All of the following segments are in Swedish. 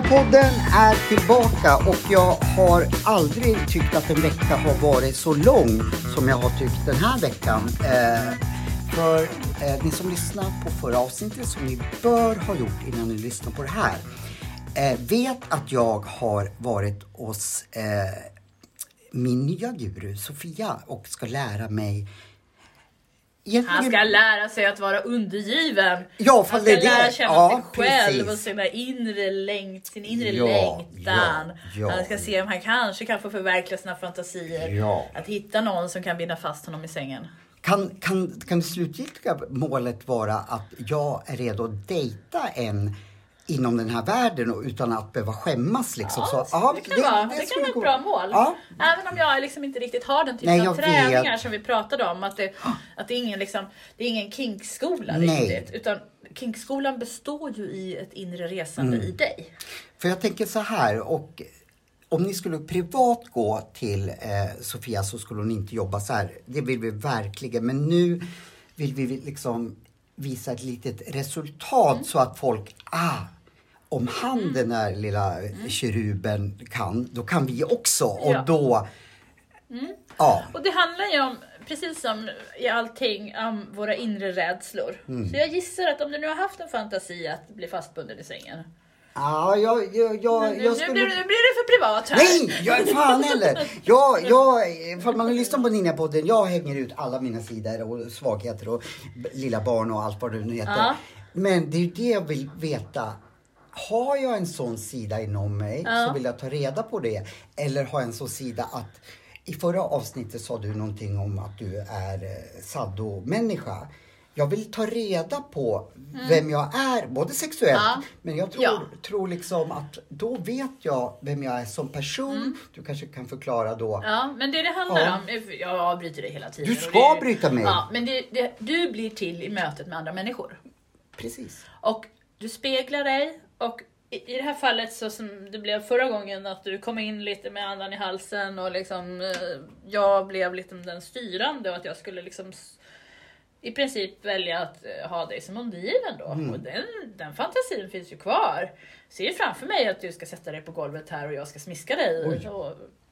Ninjapodden är tillbaka och jag har aldrig tyckt att en vecka har varit så lång som jag har tyckt den här veckan. Eh, för eh, ni som lyssnar på förra avsnittet, som ni bör ha gjort innan ni lyssnar på det här, eh, vet att jag har varit hos eh, min nya guru Sofia och ska lära mig Han ska lära sig att vara undergiven. Ja, Han ska det är det. lära känna Ja, sig själv precis. och sina inre längt, sin inre Ja, längtan. ja. Han ska se om han kanske kan få förverkliga sina fantasier. Att hitta någon som kan binda fast honom i sängen. Kan, kan, kan det slutgiltiga målet vara att jag är redo att dejta en inom den här världen och utan att behöva skämmas liksom? Ja, så, det kan vara, det kan skulle vara ett bra mål. Ja. Även om jag liksom inte riktigt har den typen Nej, av träningar vet. som vi pratade om. Att det, att det är ingen, liksom, det är ingen kinkskola riktigt. Utan kinkskolan består ju i ett inre resande Mm. i dig. För jag tänker så här, och om ni skulle privat gå till eh, Sofia så skulle hon inte jobba så här. Det vill vi verkligen. Men nu vill vi liksom visa ett litet resultat Mm. så att folk, ah, om han den där lilla keruben kan, då kan vi också. Och Mm. Ja. då, ja. Och det handlar ju om, precis som i allting, om våra inre rädslor. Mm. Så jag gissar att om du nu har haft en fantasi att bli fastbunden i sängen. Ja, jag, jag, jag, nu, jag nu, skulle... blir, nu blir det för privat här. Nej, jag är fan heller. Jag, jag, ifall man har lyssnat på Ninjapodden, jag hänger ut alla mina sidor och svagheter och lilla barn och allt vad det nu heter. Ja. Men det är ju det jag vill veta. Har jag en sån sida inom mig Ja. så vill jag ta reda på det. Eller har jag en sån sida att i förra avsnittet sa du någonting om att du är eh, saddo-människa. Jag vill ta reda på vem jag är, både sexuellt, Mm. Ja. men jag tror, Ja. tror liksom att då vet jag vem jag är som person. Du kanske kan förklara då. Mm. Ja, men det det handlar Ja. om, jag avbryter dig hela tiden. Du ska det, bryta mig. Ja, men det, det, du blir till i mötet med andra människor. Precis. Och du speglar dig och i, i det här fallet så som det blev förra gången att du kom in lite med andan i halsen och liksom eh, jag blev lite den styrande och att jag skulle liksom i princip välja att eh, ha dig som undergiven då. Mm. Och den, den fantasin finns ju kvar. Ser framför mig att du ska sätta dig på golvet här och jag ska smiska dig.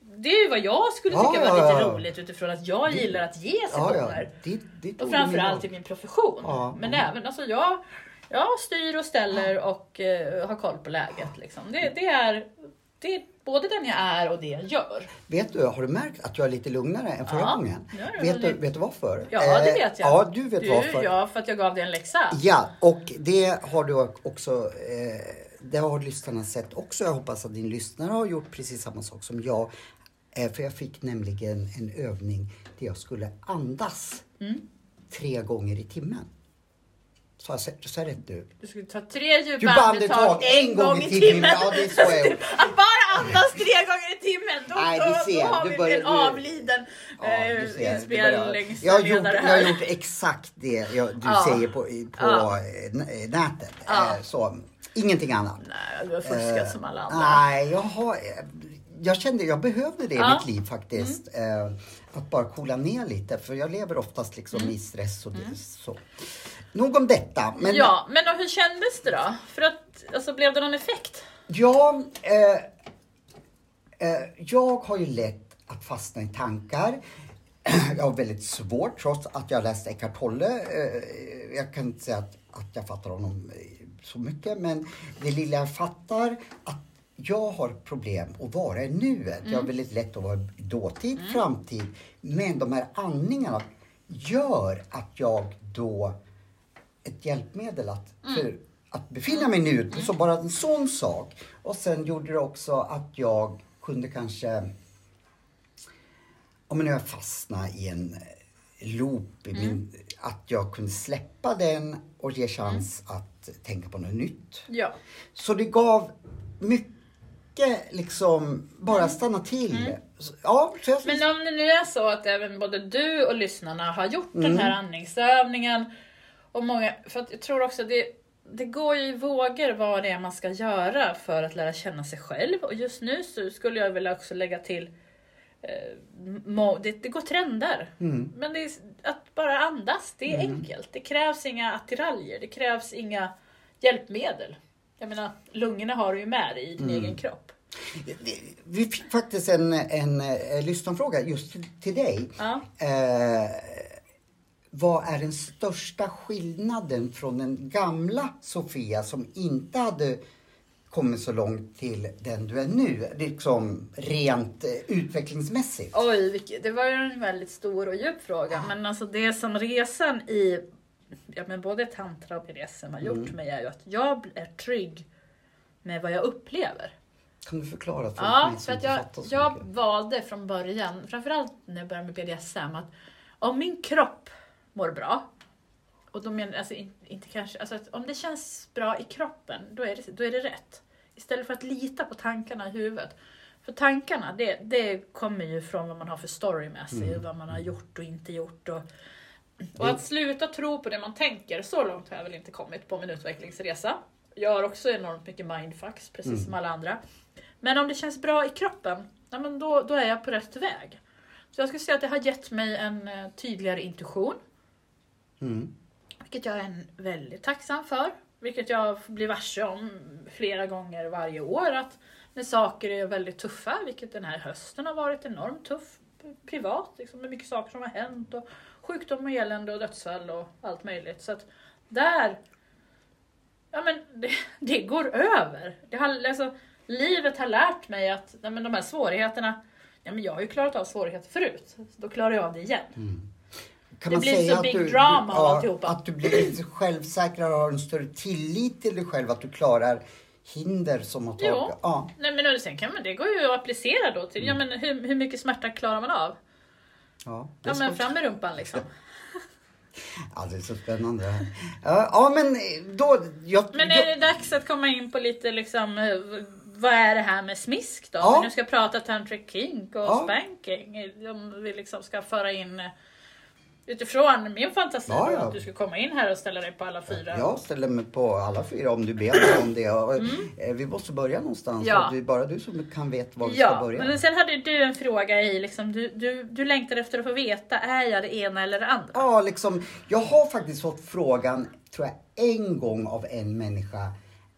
Det är ju vad jag skulle tycka ja, var lite ja. roligt utifrån att jag Det- gillar att ge Ja, sektioner. ja. Det, det Och framförallt i min profession. Men även alltså jag, jag styr och ställer och eh, har koll på läget. Liksom. Det, det, är, det är både den jag är och det jag gör. Vet du, har du märkt att jag är lite lugnare än förra Ja, gången? Vet du, vet du varför? Ja, det Eh, vet jag. Ja, du vet du, varför. Ja, för att jag gav dig en läxa. Ja, och det har du också, eh, det har lyssnarna sett också. Jag hoppas att din lyssnare har gjort precis samma sak som jag. Eh, för jag fick nämligen en övning där jag skulle andas Mm. tre gånger i timmen. Så är rätt nu. Du skulle ta tre djupa andetag en gång i timmen. Ja, det är så jag. Att bara andas tre gånger i timmen, då, Nej, då, ser, då har du vi börjar- en avliden Ja, eh, du ser, börjar- inspelningsledare jag, har gjort, jag har gjort exakt det jag, du Ja. säger på, på Ja. eh, eh, nätet. Ja. Eh, Så, ingenting annat. Nej, du har fuskat Eh, som alla andra. Nej, jag har... Jag kände jag behövde det i. Mm. mitt liv faktiskt. Eh, att bara coola ner lite för jag lever oftast liksom Mm. i stress och det, så. Nog om detta. Men ja, men då, hur kändes det då? För att, alltså, blev det någon effekt? Ja, eh, eh, jag har ju lätt att fastna i tankar. Jag har väldigt svårt, trots att jag läst Eckart Tolle. Eh, jag kan inte säga att, att jag fattar honom eh, så mycket, men det lilla jag fattar att jag har problem att vara i nuet. Jag har väldigt lätt att vara i dåtid, framtid. Men de här andningarna gör att jag då ett hjälpmedel att, för att befinna mig i nuet. Så bara en sån sak. Och sen gjorde det också att jag kunde kanske, om nu jag fastnade i en eh, loop, i min, att jag kunde släppa den och ge chans att tänka på något nytt. Ja. Så det gav mycket liksom, bara stanna till. Så- Ja, Men om det nu är så att även både du och lyssnarna har gjort Mm. den här andningsövningen och många, för att jag tror också det det går ju i vågor vad det är man ska göra för att lära känna sig själv. Och just nu så skulle jag vilja också lägga till eh, det, det går trender. Mm. Men är, att bara andas, det är enkelt. Det krävs inga attiraljer, det krävs inga hjälpmedel. Jag menar, lungorna har du ju med dig i din egen kropp. Vi fick faktiskt en, en, en lyssnarfråga just till, till dig. Ja. Eh, vad är den största skillnaden från den gamla Sofia som inte hade kommit så långt till den du är nu, liksom rent eh, utvecklingsmässigt? Oj, det var ju en väldigt stor och djup fråga. Men alltså det som resan i ja, men både tantra och BDSM har gjort mig är ju att jag är trygg med vad jag upplever. Kan du förklara för Ja, mig för att jag, jag mycket? valde från början, framförallt när jag började med BDSM, att om min kropp mår bra, och då menar alltså in- inte kanske, alltså att om det känns bra i kroppen, då är det, då är det rätt. Istället för att lita på tankarna i huvudet. För tankarna, det, det kommer ju från vad man har för story med sig, Mm. vad man har gjort och inte gjort. Och, och att sluta tro på det man tänker, så långt har jag väl inte kommit på min utvecklingsresa. Jag har också enormt mycket mindfucks, precis Mm. som alla andra. Men om det känns bra i kroppen, ja, men då, då är jag på rätt väg. Så jag skulle säga att det har gett mig en eh, tydligare intuition, Mm. vilket jag är en väldigt tacksam för. Vilket jag blir varse om flera gånger varje år. Att när saker är väldigt tuffa, vilket den här hösten har varit enormt tuff privat, liksom, med mycket saker som har hänt. Och sjukdom och elände och dödsfall och allt möjligt. Så att där, ja men det, det går över. Det har, alltså, livet har lärt mig att nej, men de här svårigheterna, ja, men jag har ju klarat av svårigheter förut. Så då klarar jag av det igen. Kan Det blir säga så big du, drama ja, alltihopa. Att du blir självsäkrare och har en större tillit till dig själv, att du klarar hinder som har tagit... Jo. Ja. Nej men och sen kan man, det går ju att applicera då till, ja men hur, hur mycket smärta klarar man av? Ja, Ja men fram med rumpan liksom. Ja, det är så spännande. Ja, ja men då... Jag, Men jag, är det dags att komma in på lite liksom, vad är det här med smisk då? Ja. Om vi nu ska prata tantric kink och Ja. spanking. Om vi liksom ska föra in utifrån min fantasi Ja, ja. att du ska komma in här och ställa dig på alla fyra. jag ställer mig på alla fyra om du ber mig om det. Och, eh, Vi måste börja någonstans. Mm. Ja. Det är bara du som kan veta var vi ska Ja, börja. men sen hade du en fråga i liksom, du, du, du längtar efter att få veta, är jag det ena eller det andra? Ja, liksom, jag har faktiskt fått frågan, tror jag, en gång av en människa.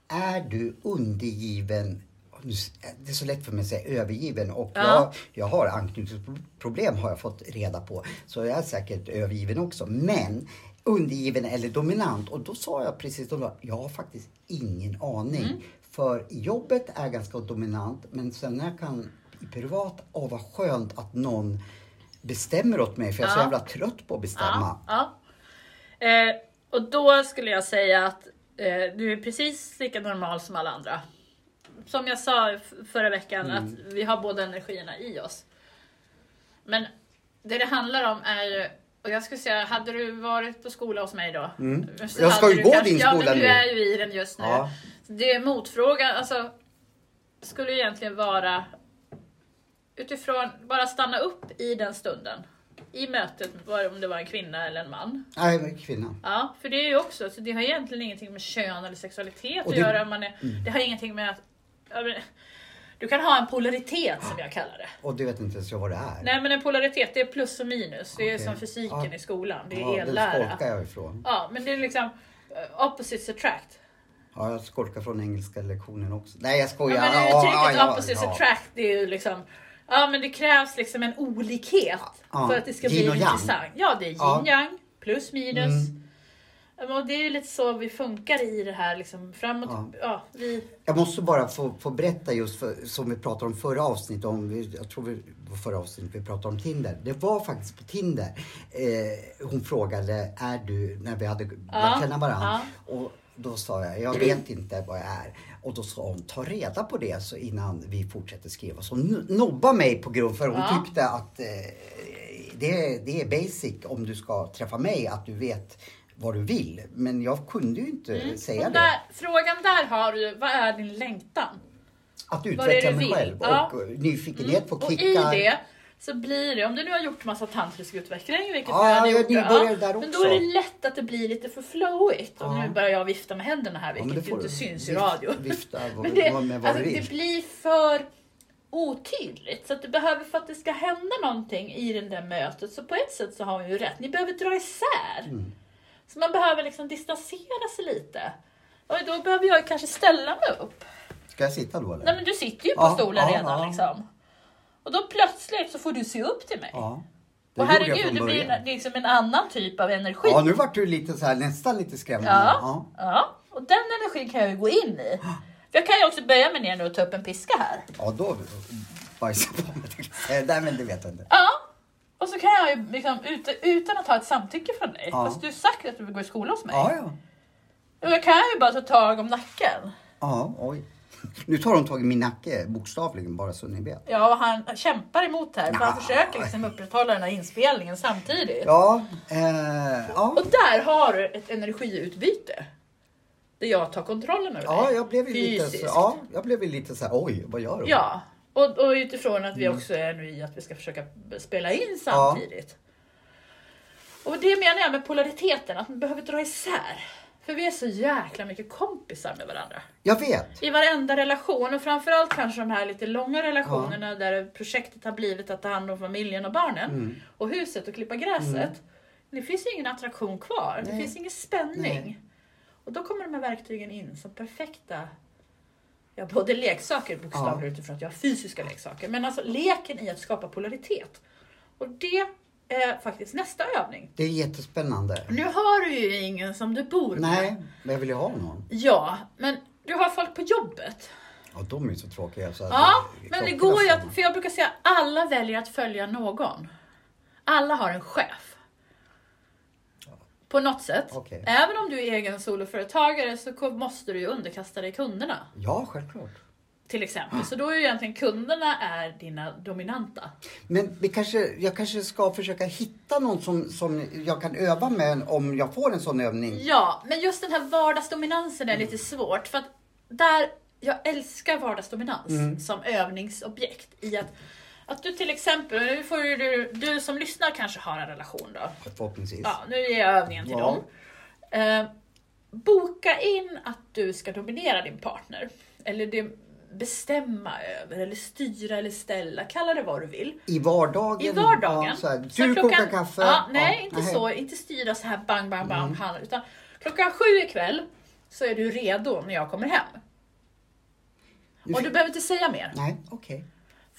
Är du undergiven? Det är så lätt för mig att säga övergiven och Ja. jag, jag har anknytningsproblem har jag fått reda på. Så jag är säkert övergiven också. Men undergiven eller dominant och då sa jag precis då, jag har faktiskt ingen aning. Mm. För jobbet är ganska dominant men sen när jag kan i privat, åh vad skönt att någon bestämmer åt mig för jag är så Ja. jävla trött på att bestämma. Ja, ja. Eh, och då skulle jag säga att eh, du är precis lika normal som alla andra. Som jag sa förra veckan, Mm. att vi har båda energierna i oss. Men det det handlar om är ju, och jag skulle säga, hade du varit på skola hos mig då? Mm. Jag ska ju gå din Ja, skola men du nu. är ju i den just nu. Ja. Det är motfrågan, alltså, skulle egentligen vara utifrån, bara stanna upp i den stunden. I mötet, om det var en kvinna eller en man. Nej, men kvinna. Ja, för det är ju också, så det har egentligen ingenting med kön eller sexualitet Och att det- göra. Man är, Det har ingenting med att... ja, Du kan ha en polaritet som jag kallar det. Och du vet inte ens vad det är. Nej men en polaritet det är plus och minus. Det är som fysiken Ja. i skolan. Det är ja, ellära. skolkar jag ifrån. Ja, men det är liksom eh, opposites attract. Ja, jag skolkar från engelska lektionen också. Nej, jag skojar. Ja, men Ja, uttrycket ja, opposites ja. attract det är ju liksom Ja men det krävs liksom en olikhet Ja, för att det ska yin bli intressant. Ja det är yin Ja. yang, plus minus. Mm. Ja, Och det är ju lite så vi funkar i det här liksom framåt. Ja. Ja. vi, Jag måste bara få, få berätta just för, som vi pratade om förra avsnittet, om, vi- jag tror vi var förra avsnittet vi pratade om Tinder. Det var faktiskt på Tinder. Eh, hon frågade, är du, när vi hade lärt känna varandra. Och då sa jag, jag vet inte vad jag är. Och då sa hon, ta reda på det så innan vi fortsätter skriva. Så hon nobba mig på grund för hon Ja. tyckte att eh, det, det är basic om du ska träffa mig, att du vet vad du vill. Men jag kunde ju inte säga och det. där, frågan där har du, vad är din längtan? Att det utveckla du mig själv Ja. och nyfikenhet på Och i kickar. det så blir det, om du nu har gjort massa tantrisk utveckling, vilket Ja, du hade jag gjort, nybörjade där men då också. är det lätt att det blir lite för flowigt. Och Ja. nu börjar jag vifta med händerna här, Ja, vilket det får inte du. syns i radio. Vifta vad, Men det, med vad alltså, du det vill. blir för otydligt. Så att det behöver, för att det ska hända någonting i det där mötet, så på ett sätt så har hon ju rätt. Ni behöver dra isär. Mm. Så man behöver liksom distansera sig lite. Och då behöver jag kanske ställa mig upp. Ska jag sitta då eller? Nej men du sitter ju på Ja, stolen ja, redan ja. liksom. Och då plötsligt så får du se upp till mig. Ja. Det och jag herregud, det blir liksom en annan typ av energi. Ja, nu vart du lite så här, nästan lite skrämmande. Ja, ja. Och den energin kan jag ju gå in i. För jag kan ju också böja mig ner nu och ta upp en piska här. Ja, då bajsar på mig. jag. Nej, men det vet jag inte. Ja. Och så kan jag ju liksom, ut, utan att ha ett samtycke från dig, Ja. fast du har sagt att du vill gå i skola hos mig. Ja, ja. Och jag kan ju bara ta tag om nacken. Ja, oj. Nu tar de tag i min nacke, bokstavligen, bara så ni vet. Ja, och han kämpar emot här, för han försöker liksom upprätthålla den här inspelningen samtidigt. Ja, eh, ja. Och där har du ett energiutbyte. Där jag tar kontrollen över Ja, dig. jag blev ju lite så, Fysiskt. ja, jag blev ju lite så här, oj, vad gör de? Ja, och, och utifrån att vi Mm. också är nu i att vi ska försöka spela in samtidigt. Och det menar jag med polariteten, att man behöver dra isär. För vi är så jäkla mycket kompisar med varandra. Jag vet. I varenda relation och framförallt kanske de här lite långa relationerna där projektet har blivit att ta hand om familjen och barnen Mm. och huset och klippa gräset. Det finns ju ingen attraktion kvar, det Nej. finns ingen spänning. Nej. Och då kommer de här verktygen in som perfekta Ja, både leksaker bokstavligt utifrån att jag har fysiska leksaker, men alltså leken i att skapa polaritet. Och det är faktiskt nästa övning. Det är jättespännande. Nu har du ju ingen som du bor med. Nej, men jag vill ju ha någon. Ja, men du har folk på jobbet. Ja, de är ju så tråkiga. Så att Ja, men det går ju att, för jag brukar säga alla väljer att följa någon. Alla har en chef. På något sätt. Okej. Även om du är egen soloföretagare så måste du ju underkasta dig kunderna. Ja, självklart. Till exempel. Så då är ju egentligen kunderna är dina dominanta. Men vi kanske, jag kanske ska försöka hitta någon som, som jag kan öva med om jag får en sån övning. Ja, men just den här vardagsdominansen är lite svårt. För att där, jag älskar vardagsdominans Mm. som övningsobjekt. I att, att du till exempel, nu får ju du, du som lyssnar kanske har en relation då. Förhoppningsvis. Ja, nu ger jag övningen till Ja. dem. Eh, boka in att du ska dominera din partner. Eller det, bestämma över, eller styra eller ställa. Kalla det vad du vill. I vardagen. I vardagen. Ja, så här, Så du klockan- kokar kaffe. Ja, nej, Ja, inte nej. Mm. så. Inte styra så här bang, bang, bang. hand, Utan klockan sju ikväll så är du redo när jag kommer hem. Nu Och du behöver inte säga mer. Nej, okej.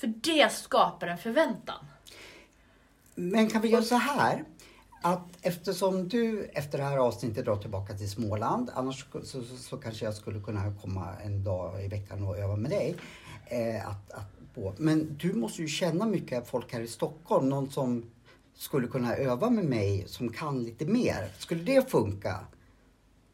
För det skapar en förväntan. Men kan vi göra så här? Att eftersom du efter det här avsnittet drar tillbaka till Småland, annars så, så, så kanske jag skulle kunna komma en dag i veckan och öva med dig. Eh, att, att, på. Men du måste ju känna mycket folk här i Stockholm, någon som skulle kunna öva med mig som kan lite mer. Skulle det funka?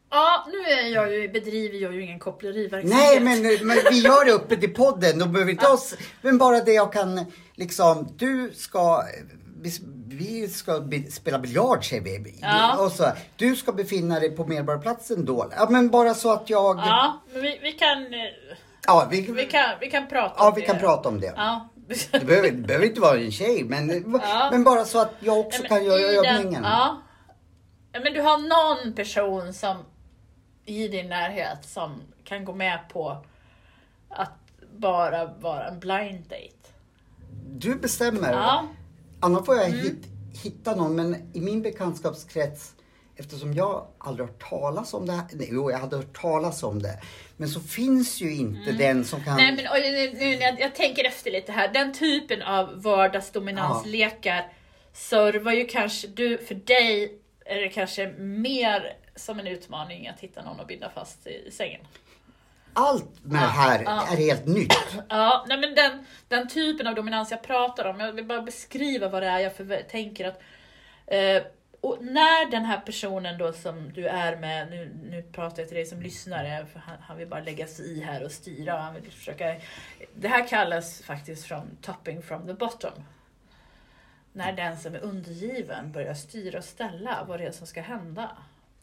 Ja, nu är jag ju, bedriver jag ju ingen koppleriverksamhet. Nej, men, men vi gör det öppet i podden. De behöver inte oss. Men bara det jag kan liksom. Du ska. Vi, vi ska spela biljard säger vi. Ja. Och så, du ska befinna dig på Medborgarplatsen då. Ja, men bara så att jag. Ja, men vi, vi kan... eh, Ja, vi, Vi kan, vi kan prata ja, om vi det. kan prata om det. Ja. Det behöver, det behöver inte vara en tjej, men, Ja. men bara så att jag också Nej, kan men göra övningen. ja. Ja, Men du har någon person som i din närhet som kan gå med på att bara vara en blind date. Du bestämmer. Ja. Mm. Annars får jag hit, hitta någon, men i min bekantskapskrets, eftersom jag aldrig hört talas om det här, nej, jo jag hade hört talas om det, men så finns ju inte den som kan... Mm. Nej men oj, nu, nu, jag, jag tänker efter lite här. Den typen av vardagsdominanslekar servar ju kanske, du, för dig är det kanske mer som en utmaning att hitta någon att binda fast i, i sängen. Allt med det här ja. är helt nytt. Ja, nej men den, den typen av dominans jag pratar om, jag vill bara beskriva vad det är jag förvä- tänker att eh, och när den här personen då som du är med, nu, nu pratar jag till dig som lyssnare, för han, han vill bara lägga sig i här och styra. Han vill försöka, det här kallas faktiskt från topping from the bottom. När den som är undergiven börjar styra och ställa vad det är som ska hända.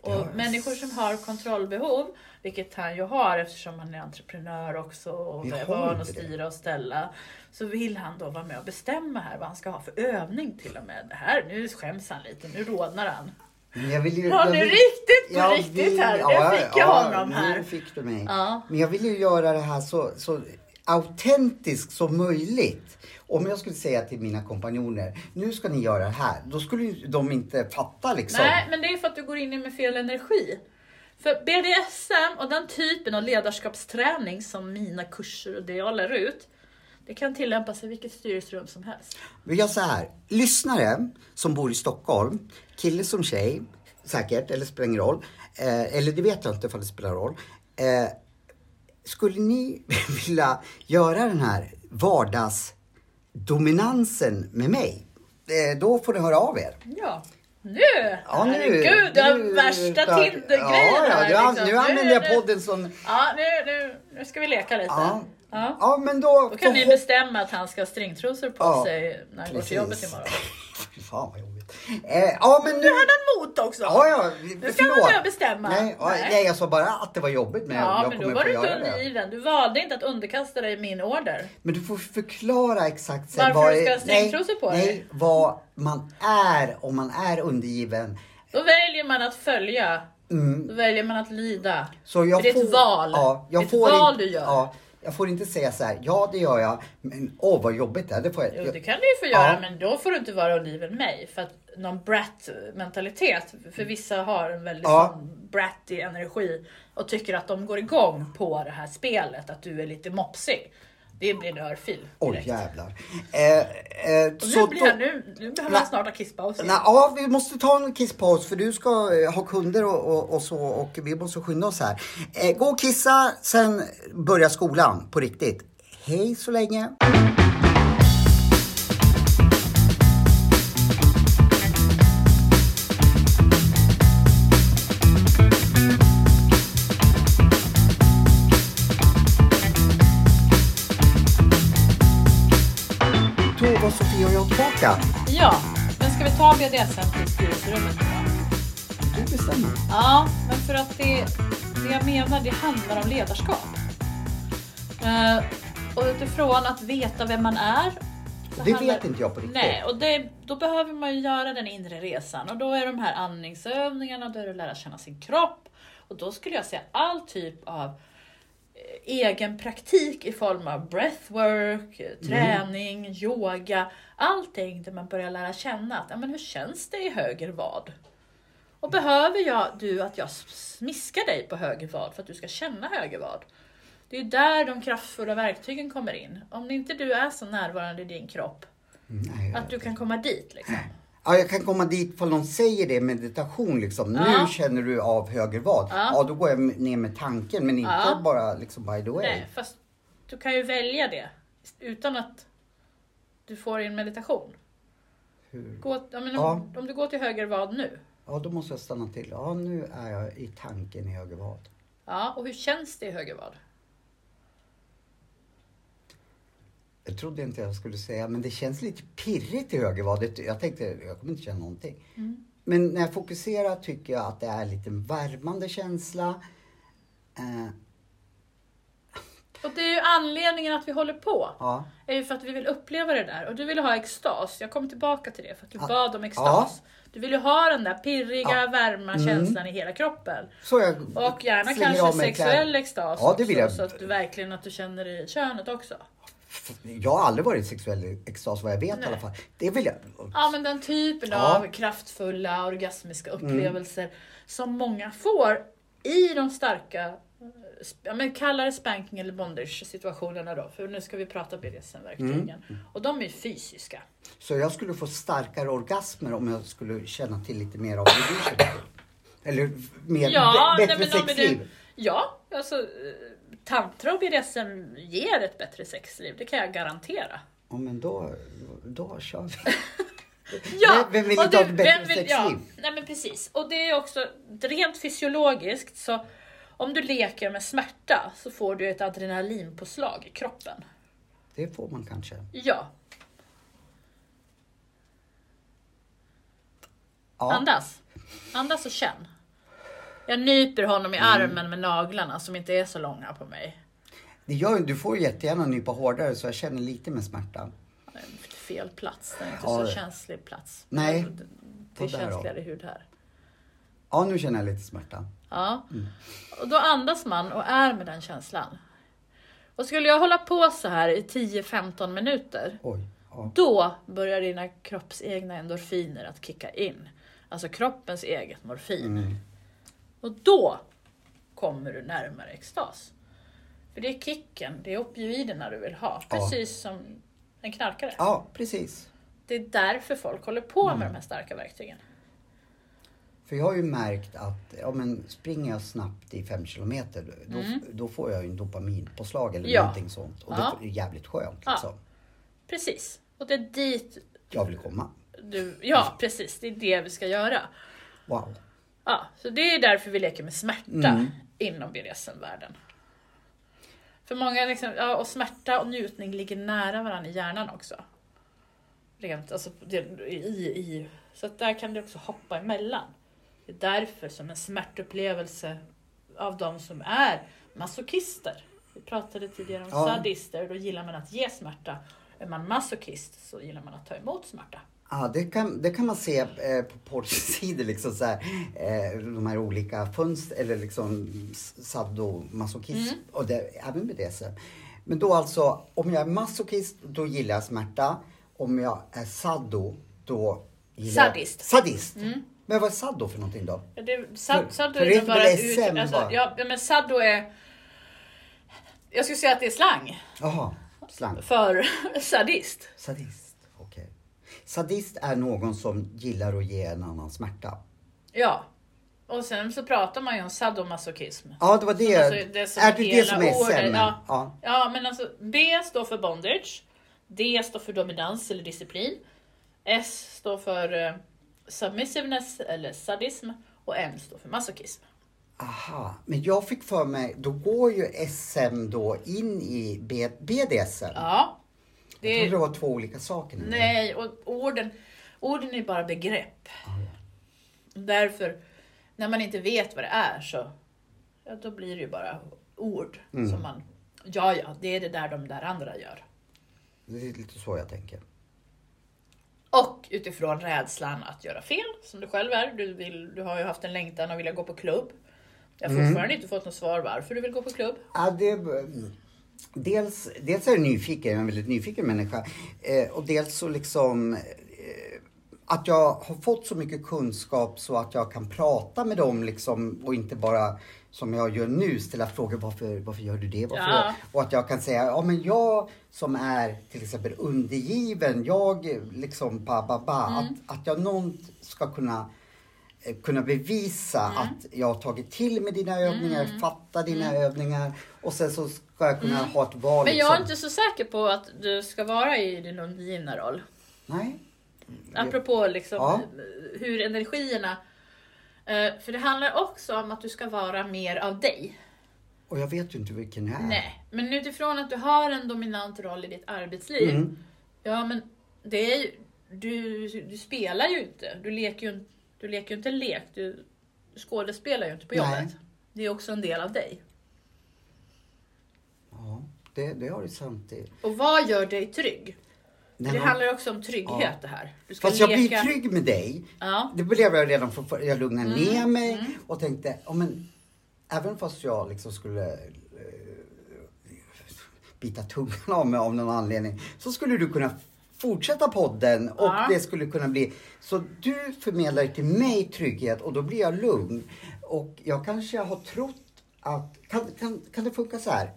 Och Ja. människor som har kontrollbehov, vilket han ju har eftersom han är entreprenör också och är van att styra och ställa. Så vill han då vara med och bestämma här vad han ska ha för övning till och med. Det här, nu skäms han lite, nu rodnar han. Jag vill ju, Ja, nu vill- riktigt på riktigt vill- här. ja, nu fick jag ja, honom här. Nu fick du mig. Ja. Men jag vill ju göra det här så, så autentiskt som möjligt. Om jag skulle säga till mina kompanjoner, nu ska ni göra det här. Då skulle de inte fatta liksom. Nej, men det är för att du går in med fel energi. För BDSM och den typen av ledarskapsträning som mina kurser och det jag lär ut, det kan tillämpas i vilket styrelserum som helst. Vi gör så här. Lyssnare som bor i Stockholm, kille som tjej, säkert, eller spelar ingen roll. Eh, eller det vet jag inte ifall det spelar roll. Eh, skulle ni vilja göra den här vardagsdominansen med mig? Eh, då får ni höra av er. Ja. Nu! Ja, nu, Herregud, har nu- värsta Tinder-grejen ja, ja, nu, liksom. nu använder jag podden som... Ja, nu, nu, nu ska vi leka lite. Ja. Ja. Ja, men då... Då kan ni bestämma att han ska ha stringtrosor på sig när han går till jobbet imorgon. Fan vad jobbigt. Eh, ja, men nu... Nu hade han mot också! Ja, ja, Nu ska man börja bestämma. Nej, ja, Nej. nej, jag sa bara att det var jobbigt, men Ja, jag men då var du inte det. undergiven. Du valde inte att underkasta dig min order. Men du får förklara exakt sen Varför vad du ska det- ha stringtrosor på nej, dig? Nej, vad man är om man är undergiven. Då väljer man att följa. Mm. Då väljer man att lyda. Så jag det är får, ett val. Ja, jag det är ett val inte, du gör. Ja, jag får inte säga så här, ja det gör jag, men åh vad jobbigt det är. Det får jag, Jo, det kan du ju få göra, Ja. men då får du inte vara oliven mig. För att någon brat mentalitet, för vissa har en väldigt Ja. bratty energi och tycker att de går igång på det här spelet, att du är lite mopsig. Det blir en örfil Oj direkt. jävlar. Eh, eh, nu, blir jag, nu, nu behöver han snart ha kisspaus. Nej, ja, vi måste ta en kisspaus för du ska eh, ha kunder och, och, och så och vi måste skynda oss här. Eh, gå och kissa, sen börjar skolan på riktigt. Hej så länge. Och jag tillbaka. Ja, men ska vi ta BDSM till styrelserummet nu då? Du bestämmer. Ja, men för att det, det jag menar, det handlar om ledarskap. Uh, och utifrån att veta vem man är. Det handlar- vet inte jag på riktigt. Nej, och det, då behöver man ju göra den inre resan. Och då är de här andningsövningarna, då är det att lära känna sin kropp. Och då skulle jag säga all typ av egen praktik i form av breathwork, Mm. träning, yoga. Allting där man börjar lära känna att, ja, men hur känns det i höger vad? Och behöver jag, du att jag smiskar dig på höger vad för att du ska känna höger vad? Det är där de kraftfulla verktygen kommer in. Om inte du är så närvarande i din kropp, Nej, jag- att du kan komma dit liksom. Ja, jag kan komma dit för någon säger det meditation liksom. Ja. Nu känner du av höger vad. Ja. Ja. då går jag ner med tanken men inte Ja. bara liksom by the way. Nej, fast du kan ju välja det utan att du får en meditation. Hur? Gå, ja, men Ja. om, om du går till höger vad nu? Ja, då måste jag stanna till. Ja, nu är jag i tanken i höger vad. Ja, och hur känns det i höger vad? Jag trodde inte jag skulle säga, men det känns lite pirrigt i höger vad. Det- Jag tänkte, jag kommer inte känna någonting. Mm. Men när jag fokuserar tycker jag att det är lite en värmande känsla. Eh, Och det är ju anledningen att vi håller på. ja. är ju för att vi vill uppleva det där. Och du ville ha extas. Jag kommer tillbaka till det för att du Ja. bad om extas. Du vill ju ha den där pirriga, Ja. varma Mm. känslan i hela kroppen. Jag Och gärna kanske sexuell extas Ja, det vill också, jag. Så att du verkligen att du känner i könet också. Jag har aldrig varit i sexuell extas vad jag vet i Nej. alla fall. Det vill jag. Ja men den typen Ja. av kraftfulla orgasmiska Mm. upplevelser som många får i de starka, ja, men kalla det spanking eller bondage situationerna då, för nu ska vi prata BDSM-verktygen. Mm. Och de är fysiska. Så jag skulle få starkare orgasmer om jag skulle känna till lite mer av det. Eller mer, Ja, nej, bättre om sexliv. Ja, alltså tantra och BDSM ger ett bättre sexliv, det kan jag garantera. Ja, men då, då kör vi. Ja, Vem- vill inte ha ett bättre vill- Ja, sexliv? nej men precis. Och det är också rent fysiologiskt så om du leker med smärta så får du ett adrenalinpåslag i kroppen. Det får man kanske. Ja, Ja. andas. Andas och känn. Jag nyper honom i armen med naglarna som inte är så långa på mig. Det gör, du får ju jättegärna nypa hårdare så jag känner lite med smärta. Det är Fel plats, det är inte Ja. så känslig plats. Nej. Det, det är känsligare hud här. Ja, nu känner jag lite smärta. Ja. Mm. Och då andas man och är med den känslan. Och skulle jag hålla på så här i 10-15 minuter, Oj. Ja. då börjar dina kroppsegna endorfiner att kicka in. Alltså kroppens eget morfin. Mm. Och då kommer du närmare extas. För det är kicken, det är opioiderna du vill ha. Ja. Precis som en knarkare. ja, precis. Det är därför folk håller på Mm. med de här starka verktygen. För jag har ju märkt att ja, men springer jag snabbt i fem kilometer då, då får jag ju en dopaminpåslag eller Mm. Ja. någonting sånt. Och Ja. det är jävligt skönt Ja. liksom. Precis. Och det är dit Jag vill komma. du... Ja, precis. Det är det vi ska göra. Wow. Ja, så det är därför vi leker med smärta Mm. inom BDSM-världen. För många liksom, ja, och smärta och njutning ligger nära varandra i hjärnan också. Rent, alltså, det, i, i, så att där kan det också hoppa emellan. Det är därför som en smärtupplevelse av de som är masochister. Vi pratade tidigare om Ja. sadister, då gillar man att ge smärta. Är man masochist så gillar man att ta emot smärta. Ja, det kan, det kan man se eh, på porrsidor, liksom så här, eh, de här olika fönster, eller liksom sadomasochism, och det, även BDSM. Men då alltså, om jag är masochist, då gillar jag smärta. Om jag är sado, då gillar Sadist. jag... Sadist! Men vad är sado för någonting då? Ja, Det, sad, saddo för är det nog bara ut, alltså, ja, men saddo är... Jag skulle säga att det är slang Jaha, slang. för sadist. Sadist. Sadist är någon som gillar att ge en annan smärta. Ja. Och sen så pratar man ju om sadomasochism. Ja, det var det. Alltså, det är det det som är SM? ja. ja. Ja, men alltså B står för bondage. D står för dominans eller disciplin. S står för eh, submissiveness eller sadism. Och M står för masochism. Aha, men jag fick för mig, då går ju SM då in i B- BDSM. Ja. Jag Det trodde är, det var två olika saker. nu. nej, och orden, orden är bara begrepp. Därför, när man inte vet vad det är så ja, då blir det ju bara ord. Som man, ja, ja, det är det där de där andra gör. Det är lite så jag tänker. Och utifrån rädslan att göra fel, som du själv är. Du, vill, du har ju haft en längtan att vilja gå på klubb. Jag har fortfarande inte fått något svar varför du vill gå på klubb. Ja, det, dels, dels är jag nyfiken, jag är en väldigt nyfiken människa. Eh, och dels så liksom eh, att jag har fått så mycket kunskap så att jag kan prata med dem liksom och inte bara som jag gör nu ställa frågor varför, varför gör du det? Varför Ja. Och att jag kan säga, ja men jag som är till exempel undergiven, jag liksom ba ba ba. Mm. Att, att jag någon ska kunna kunna bevisa Mm. att jag har tagit till mig dina övningar, fattar dina övningar och sen så ska jag kunna ha ett val. Mm. Men jag är liksom. inte så säker på att du ska vara i din undergivna roll. Nej. Apropå liksom Ja. hur energierna... eh, För det handlar också om att du ska vara mer av dig. Och jag vet ju inte vilken jag är. Nej, men utifrån att du har en dominant roll i ditt arbetsliv. Mm. Ja, men det är ju, du, du spelar ju inte. Du leker ju, du leker ju inte lek. Du, skådespelar ju inte på Nej. jobbet. Det är också en del av dig. Ja, det, det har du sant i. Och vad gör dig trygg? Nej, det handlar också om trygghet Ja. det här. Du ska Fast jag leka... blir trygg med dig. Ja. Det blev jag redan för, jag lugnade Mm, ner mig och tänkte, ja men även fast jag liksom skulle eh, bita tungan av mig av någon anledning så skulle du kunna fortsätta podden och Ja. det skulle kunna bli så du förmedlar till mig trygghet och då blir jag lugn och jag kanske har trott att kan, kan, kan det funka så här?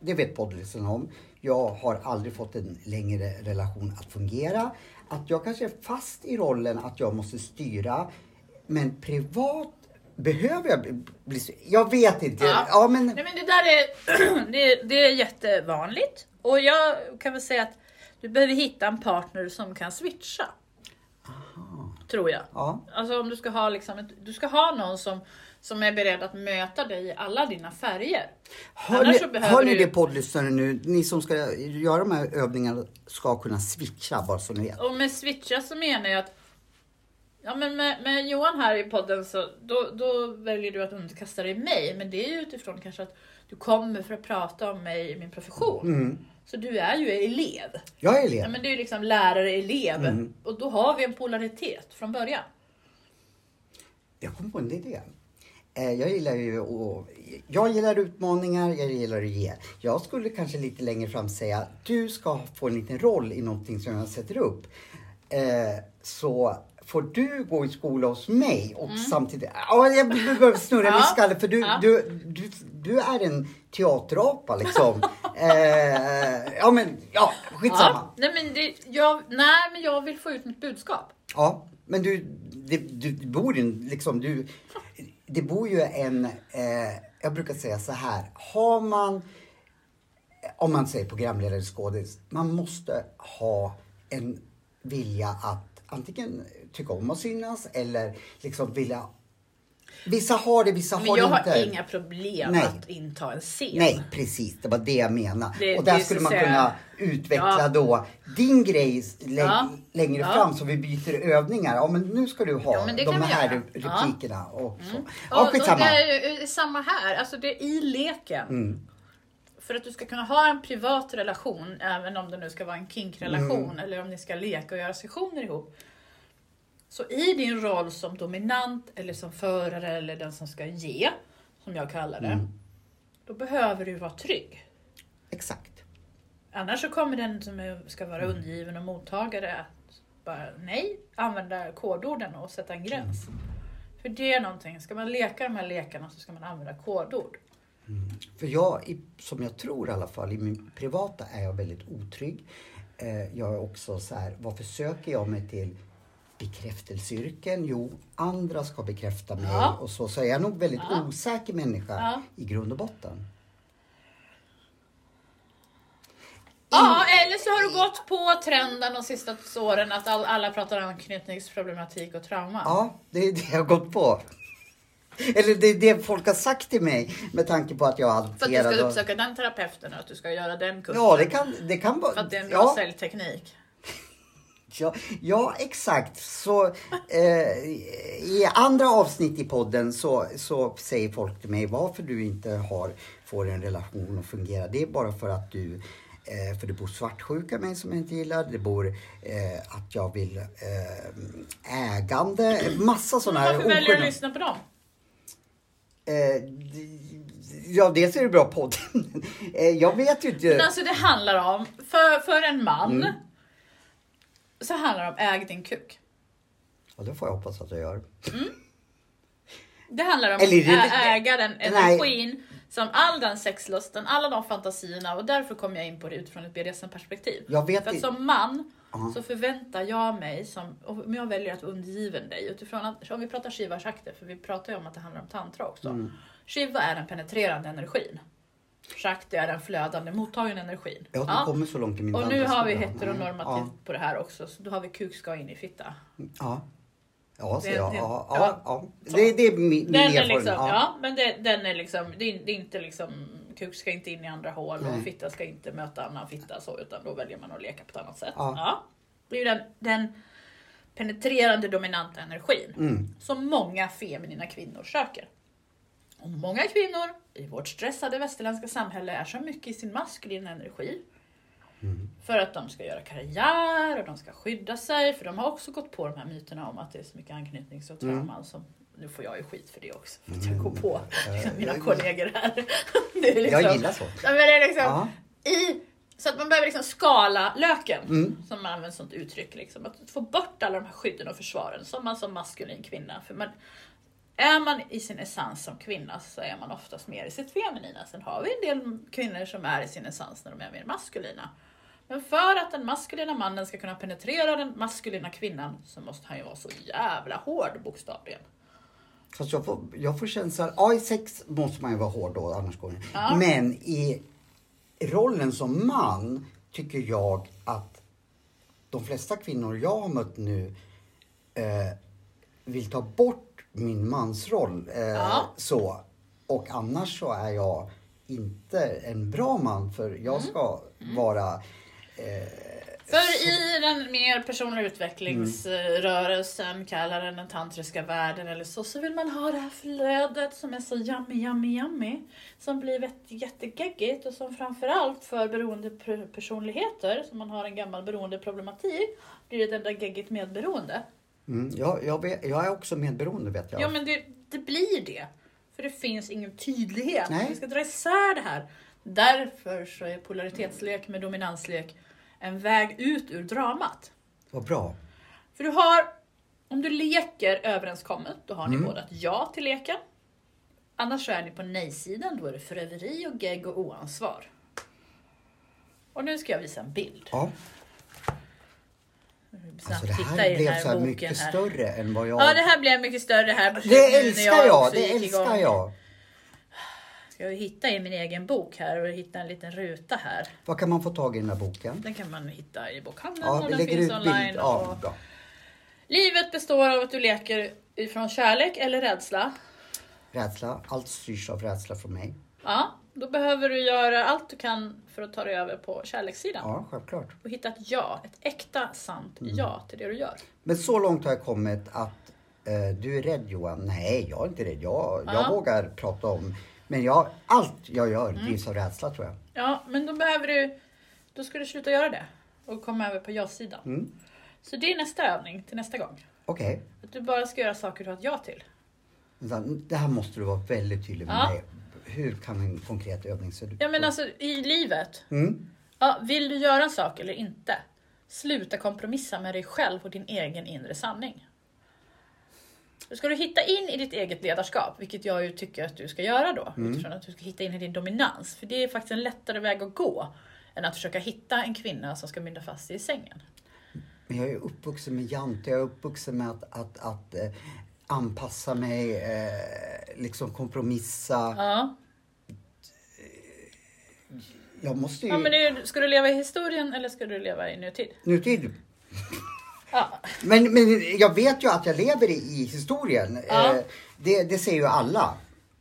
Det vet poddlyssnarna om. Jag har aldrig fått en längre relation att fungera. Att jag kanske är fast i rollen att jag måste styra. Men privat behöver jag bli-. Jag vet inte. Ja. Ja, men... Nej, men det där är, det, det är jättevanligt. Och jag kan väl säga att du behöver hitta en partner som kan switcha. Tror jag. Ja. Alltså om du ska ha liksom ett, du ska ha någon som, som är beredd att möta dig i alla dina färger. Hör Annars ni, hör ni du- det poddlyssnare nu? Ni som ska göra de här övningarna ska kunna switcha bara så ni vet. Och med switcha så menar jag att Ja men med, med Johan här i podden så då, då väljer du att underkasta dig mig. Men det är ju utifrån kanske att du kommer för att prata om mig i min profession. Mm. Så du är ju elev. Jag är elev. Ja men det är liksom lärare-elev. Mm. Och då har vi en polaritet från början. Jag kom på en idé. Eh, Jag gillar ju att, jag gillar utmaningar, jag gillar att ge. Jag skulle kanske lite längre fram säga du ska få en liten roll i någonting som jag sätter upp. Eh, Så får du gå i skola hos mig och samtidigt... Ja, jag behöver snurra Mm. Ja. min skalle för du, Ja. du, du, du är en teaterapa liksom. eh, ja men, ja, skitsamma. Ja, nej, men det, jag, nej men jag vill få ut mitt budskap. Ja, men du, det, du bor ju liksom, du, det bor ju en, eh, jag brukar säga så här, har man, om man säger programledare skådis, man måste ha en vilja att antingen tycka om att synas eller liksom vilja, vissa har det, vissa Men har jag det inte. har inga problem Nej. att inta en scen. Nej, precis. Det var det jag menade. Det- och där skulle man säga- kunna utveckla Ja. då din grej Ja. längre Ja. fram så vi byter övningar. Ja, men nu ska du ha men de här göra. replikerna och så. och, Ja, skitsamma. det är ju samma här, alltså det är i leken. Mm. För att du ska kunna ha en privat relation, även om det nu ska vara en kinkrelation Mm. eller om ni ska leka och göra sessioner ihop. Så i din roll som dominant eller som förare eller den som ska ge, som jag kallar det, Mm. då behöver du vara trygg. Exakt. Annars så kommer den som ska vara undergiven och mottagare att bara nej, använda kodorden och sätta en gräns. För det är någonting, ska man leka de här lekarna så ska man använda kodord. För jag, som jag tror i alla fall, i min privata är jag väldigt otrygg. Eh, jag är också så här, varför söker jag mig till bekräftelseyrken? Jo, andra ska bekräfta mig Ja. och så. Så jag är nog väldigt Ja. osäker människa Ja. i grund och botten. Ja, eller så har du gått på trenden de sista åren att all, alla pratar om anknytningsproblematik och trauma. Ja, det är det jag har gått på. Eller det är det folk har sagt till mig med tanke på att jag För att du adopterade. ska uppsöka den terapeuten och att du ska göra den kursen. Ja, det kan, det kan vara... För att det är en bra ja, säljteknik. Ja, ja, exakt. Så eh, i andra avsnitt i podden så, så säger folk till mig varför du inte har, får en relation att fungera. Det är bara för att du eh, för det bor svartsjuka mig som jag inte gillar. Det bor eh, att jag vill eh, ägande. Massa sådana här Varför väljer du att lyssna på dem? Eh, ja, dels är det bra podd. eh, jag vet ju inte. Men alltså det handlar om, för, för en man, Mm. Så handlar det om äg din kuk. Ja, det får jag hoppas att jag gör. Det handlar om Eller att äga den Nej. energin, som all den sexlusten, alla de fantasierna och därför kommer jag in på det utifrån ett BDSM-perspektiv. Jag vet För att som man Ja. så förväntar jag mig, som, om jag väljer att undergiven dig, utifrån att, om vi pratar Shiva Shakti, för vi pratar ju om att det handlar om tantra också. Mm. Shiva är den penetrerande energin. Shakti är den flödande mottagande energin. Jag har inte kommit så långt i min Och nu har vi heteronormativt Ja. på det här också, så då har vi kuk ska in i fitta. Ja. Ja, så Det- ja, ja, ja. ja, ja. Det, det är min, min Den är erfarenhet. liksom, ja. ja. men det, den är liksom, det är, det är inte liksom, kuk ska inte in i andra hål och fitta ska inte möta annan fitta så, utan då väljer man att leka på ett annat sätt. Ja. Det är ju den, den penetrerande dominanta energin Mm. som många feminina kvinnor söker. Och många kvinnor i vårt stressade västerländska samhälle är så mycket i sin maskulina energi. Mm. För att de ska göra karriär och de ska skydda sig. För de har också gått på de här myterna om att det är så mycket anknytnings och Mm. Som, nu får jag ju skit för det också. För att jag går på liksom, mina kollegor här. Det är liksom, Jag gillar så. Ja, men det är liksom, i, så att man behöver liksom skala löken, Mm. som man använder sånt uttryck. Liksom. Att få bort alla de här skydden och försvaren som man som maskulin kvinna. För man, är man i sin essens som kvinna så är man oftast mer i sitt feminina. Sen har vi en del kvinnor som är i sin essens när de är mer maskulina. Men för att den maskulina mannen ska kunna penetrera den maskulina kvinnan så måste han ju vara så jävla hård bokstavligen. Fast jag får, jag får känslan, ja i sex måste man ju vara hård då, annars går det. Ja. Men i rollen som man tycker jag att de flesta kvinnor jag har mött nu eh, vill ta bort min mansroll. Eh, Ja. så. Och annars så är jag inte en bra man för jag Mm. ska vara eh, För i den mer personliga utvecklingsrörelsen, kalla den den tantriska världen eller så, så vill man ha det här flödet som är så yummy, yummy, yummy. Som blir jätte- jättegeggigt och som framförallt för beroendepersonligheter, som man har en gammal beroendeproblematik, blir det enda geggigt medberoende. Mm, jag, jag, vet, jag är också medberoende vet jag. Ja men det, det blir det. För det finns ingen tydlighet. Nej. Vi ska dra isär det här. Därför så är polaritetslek med dominanslek en väg ut ur dramat. Vad bra. För du har, om du leker överenskommet, då har ni Mm. båda ett ja till leken. Annars är ni på nej-sidan, då är det föröveri och gegg och oansvar. Och nu ska jag visa en bild. Ja. Alltså det här blev här så här mycket här. större än vad jag... Ja, det här blev mycket större här det älskar jag! Det älskar igång. jag! Ska jag hitta i min egen bok här och hitta en liten ruta här. Vad kan man få tag i den här boken? Den kan man hitta i bokhandeln Ja, och den finns online. bild. Ja, och... Livet består av att du leker ifrån kärlek eller rädsla. Rädsla. Allt styrs av rädsla från mig. Ja, då behöver du göra allt du kan för att ta dig över på kärlekssidan. Ja, självklart. Och hitta ett ja, ett äkta sant Mm. ja till det du gör. Men så långt har jag kommit att eh, du är rädd Johan. Nej, jag är inte rädd. Jag, jag Ja. vågar prata om... Men jag, allt jag gör Mm. drivs av rädsla tror jag. Ja, men då behöver du, då ska du sluta göra det och komma över på ja-sidan. Mm. Så det är nästa övning till nästa gång. Okej. Att du bara ska göra saker du har ett ja till. Det här måste du vara väldigt tydlig med Ja. mig. Hur kan en konkret övning se ut? Ja men alltså i livet, Mm. ja, vill du göra en sak eller inte? Sluta kompromissa med dig själv och din egen inre sanning. Ska du hitta in i ditt eget ledarskap, vilket jag ju tycker att du ska göra då. Utifrån att du ska hitta in i din dominans. För det är faktiskt en lättare väg att gå än att försöka hitta en kvinna som ska binda fast dig i sängen. Men jag är uppvuxen med jante. Jag är uppvuxen med att, att, att eh, anpassa mig, eh, liksom kompromissa. Ja, Jag måste ju... ja men det ska du leva i historien eller ska du leva i nutid? Nutid. Ja, Men, men jag vet ju att jag lever i, i historien. Ja. Eh, det, det ser ju alla.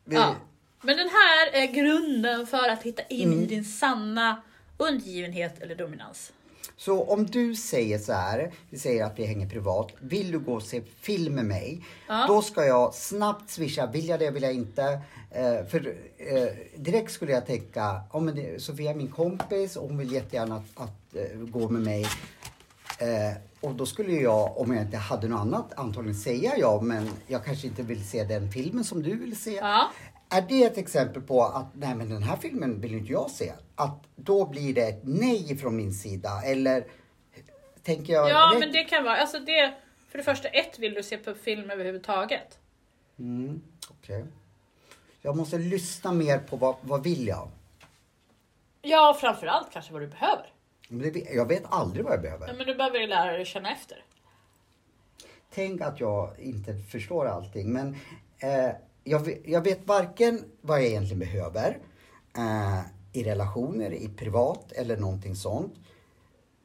Vi- ja. Men den här är grunden för att hitta in Mm. i din sanna undergivenhet eller dominans. Så om du säger så här, vi säger att vi hänger privat. Vill du gå och se film med mig? Ja. Då ska jag snabbt swisha, vill jag det, vill jag inte? Eh, för eh, direkt skulle jag tänka, oh, men det, Sofia är min kompis och hon vill jättegärna att, att eh, gå med mig. Eh, och då skulle jag, om jag inte hade något annat, antagligen säga ja, men jag kanske inte vill se den filmen som du vill se. Ja. Är det ett exempel på att nej men den här filmen vill inte jag se? Att då blir det ett nej från min sida eller tänker jag Ja, rätt? men det kan vara, alltså det, för det första, ett, vill du se på film överhuvudtaget? Mm, okej. Jag måste lyssna mer på vad, vad vill jag? Ja, framförallt kanske vad du behöver. Men det, jag vet aldrig vad jag behöver. Ja, men du behöver ju lära dig känna efter. Tänk att jag inte förstår allting men eh, jag, vet- jag vet varken vad jag egentligen behöver eh, i relationer, i privat eller någonting sånt.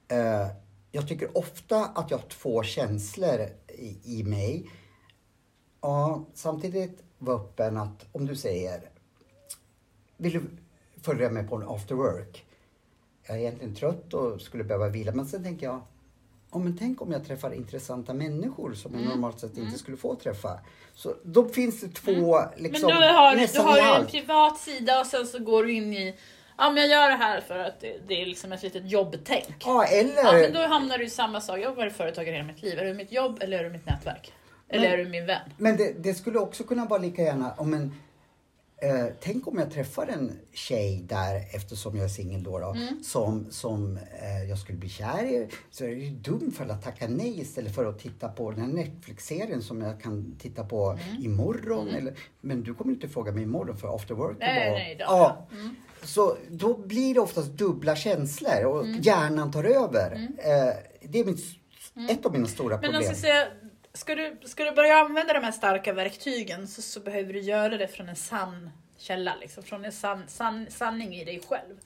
Eh, jag tycker ofta att jag har två känslor i, i mig. Ja, samtidigt vara öppen att om du säger Vill du följa med på en after work? Jag är egentligen trött och skulle behöva vila men sen tänker jag Ja, men tänk om jag träffar intressanta människor som Mm. jag normalt sett inte skulle få träffa. Så då finns det två liksom men du har, du har ju en privat sida och sen så går du in i Ja men jag gör det här för att det, det är liksom ett litet jobbtänk. Ja, eller... Ja, men då hamnar du i samma sak. Jag har varit företagare hela mitt liv. Är du mitt jobb eller är du mitt nätverk? Eller Men- är du min vän? Men det, det skulle också kunna vara lika gärna om en... Eh, tänk om jag träffar en tjej där, eftersom jag är singel då, då Mm. som, som eh, jag skulle bli kär i. Så är det ju dumt för att tacka nej istället för att titta på den här Netflix-serien som jag kan titta på Mm. imorgon. Eller, men du kommer inte fråga mig imorgon för after work Nej, bara- nej, då. ja. Mm. Så då blir det oftast dubbla känslor och hjärnan tar över. Eh, det är mitt, ett av mina stora Mm. Men problem. alltså, säga, ska, du, ska du börja använda de här starka verktygen så, så behöver du göra det från en sann källa. Liksom, från en sann, sann, sanning i dig själv.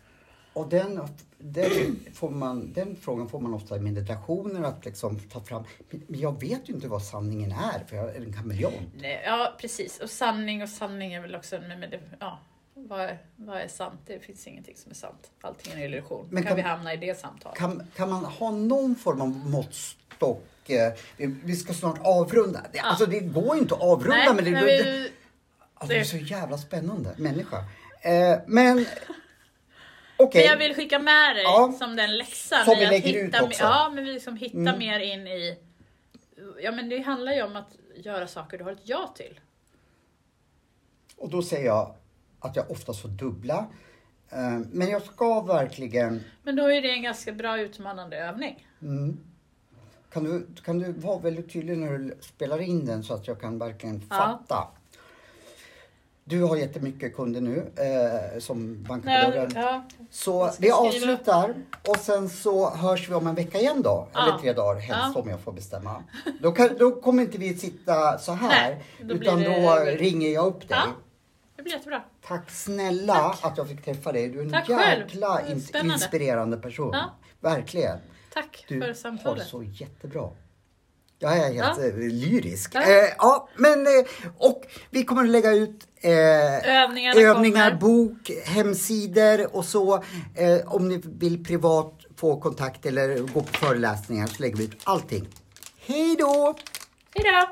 Och den, den, får man, den frågan får man ofta i meditationer att liksom ta fram. Men jag vet ju inte vad sanningen är för jag är en kameleont. Ja, precis. Och sanning och sanning är väl också... Men det, ja. vad är, vad är sant? Det finns ingenting som är sant. Allting är en illusion. Men kan, kan- vi hamna i det samtalet? Kan, kan man ha någon form av måttstock? Vi, vi ska snart avrunda. Det, Alltså det går ju inte att avrunda Nej, men det, men det, vi, alltså, det är det- så jävla spännande människa. Eh, men okej. Men jag vill skicka med dig Ja. som den läxan. Som vi lägger ut också. Mm. Ja, men vi liksom hittar mer in i... Ja, men det handlar ju om att göra saker du har ett ja till. Och då säger jag att jag oftast får dubbla. Eh, men jag ska verkligen Men då är det en ganska bra utmanande övning. Kan du, kan du vara väldigt tydlig när du spelar in den så att jag kan verkligen Ja. fatta? Du har jättemycket kunder nu eh, som bankar på dörren. ja. Så vi avslutar och sen så hörs vi om en vecka igen då. Ja. Eller tre dagar helst Ja. om jag får bestämma. Då, kan, då kommer inte vi sitta så här. Nej, då utan det- då ringer jag upp dig. Ja. Det blir jättebra. Tack snälla att jag fick träffa dig. Du är en Tack själv. jäkla spännande. inspirerande person. Ja. Verkligen. Tack Du för har samtalet. så jättebra. Jag är helt Ja. eh, lyrisk. Ja. Eh, ja, men eh, och vi kommer att lägga ut eh, övningar, kommer. bok, hemsidor och så. Eh, om ni vill privat få kontakt eller gå på föreläsningar så lägger vi ut allting. Hej då! Hej då!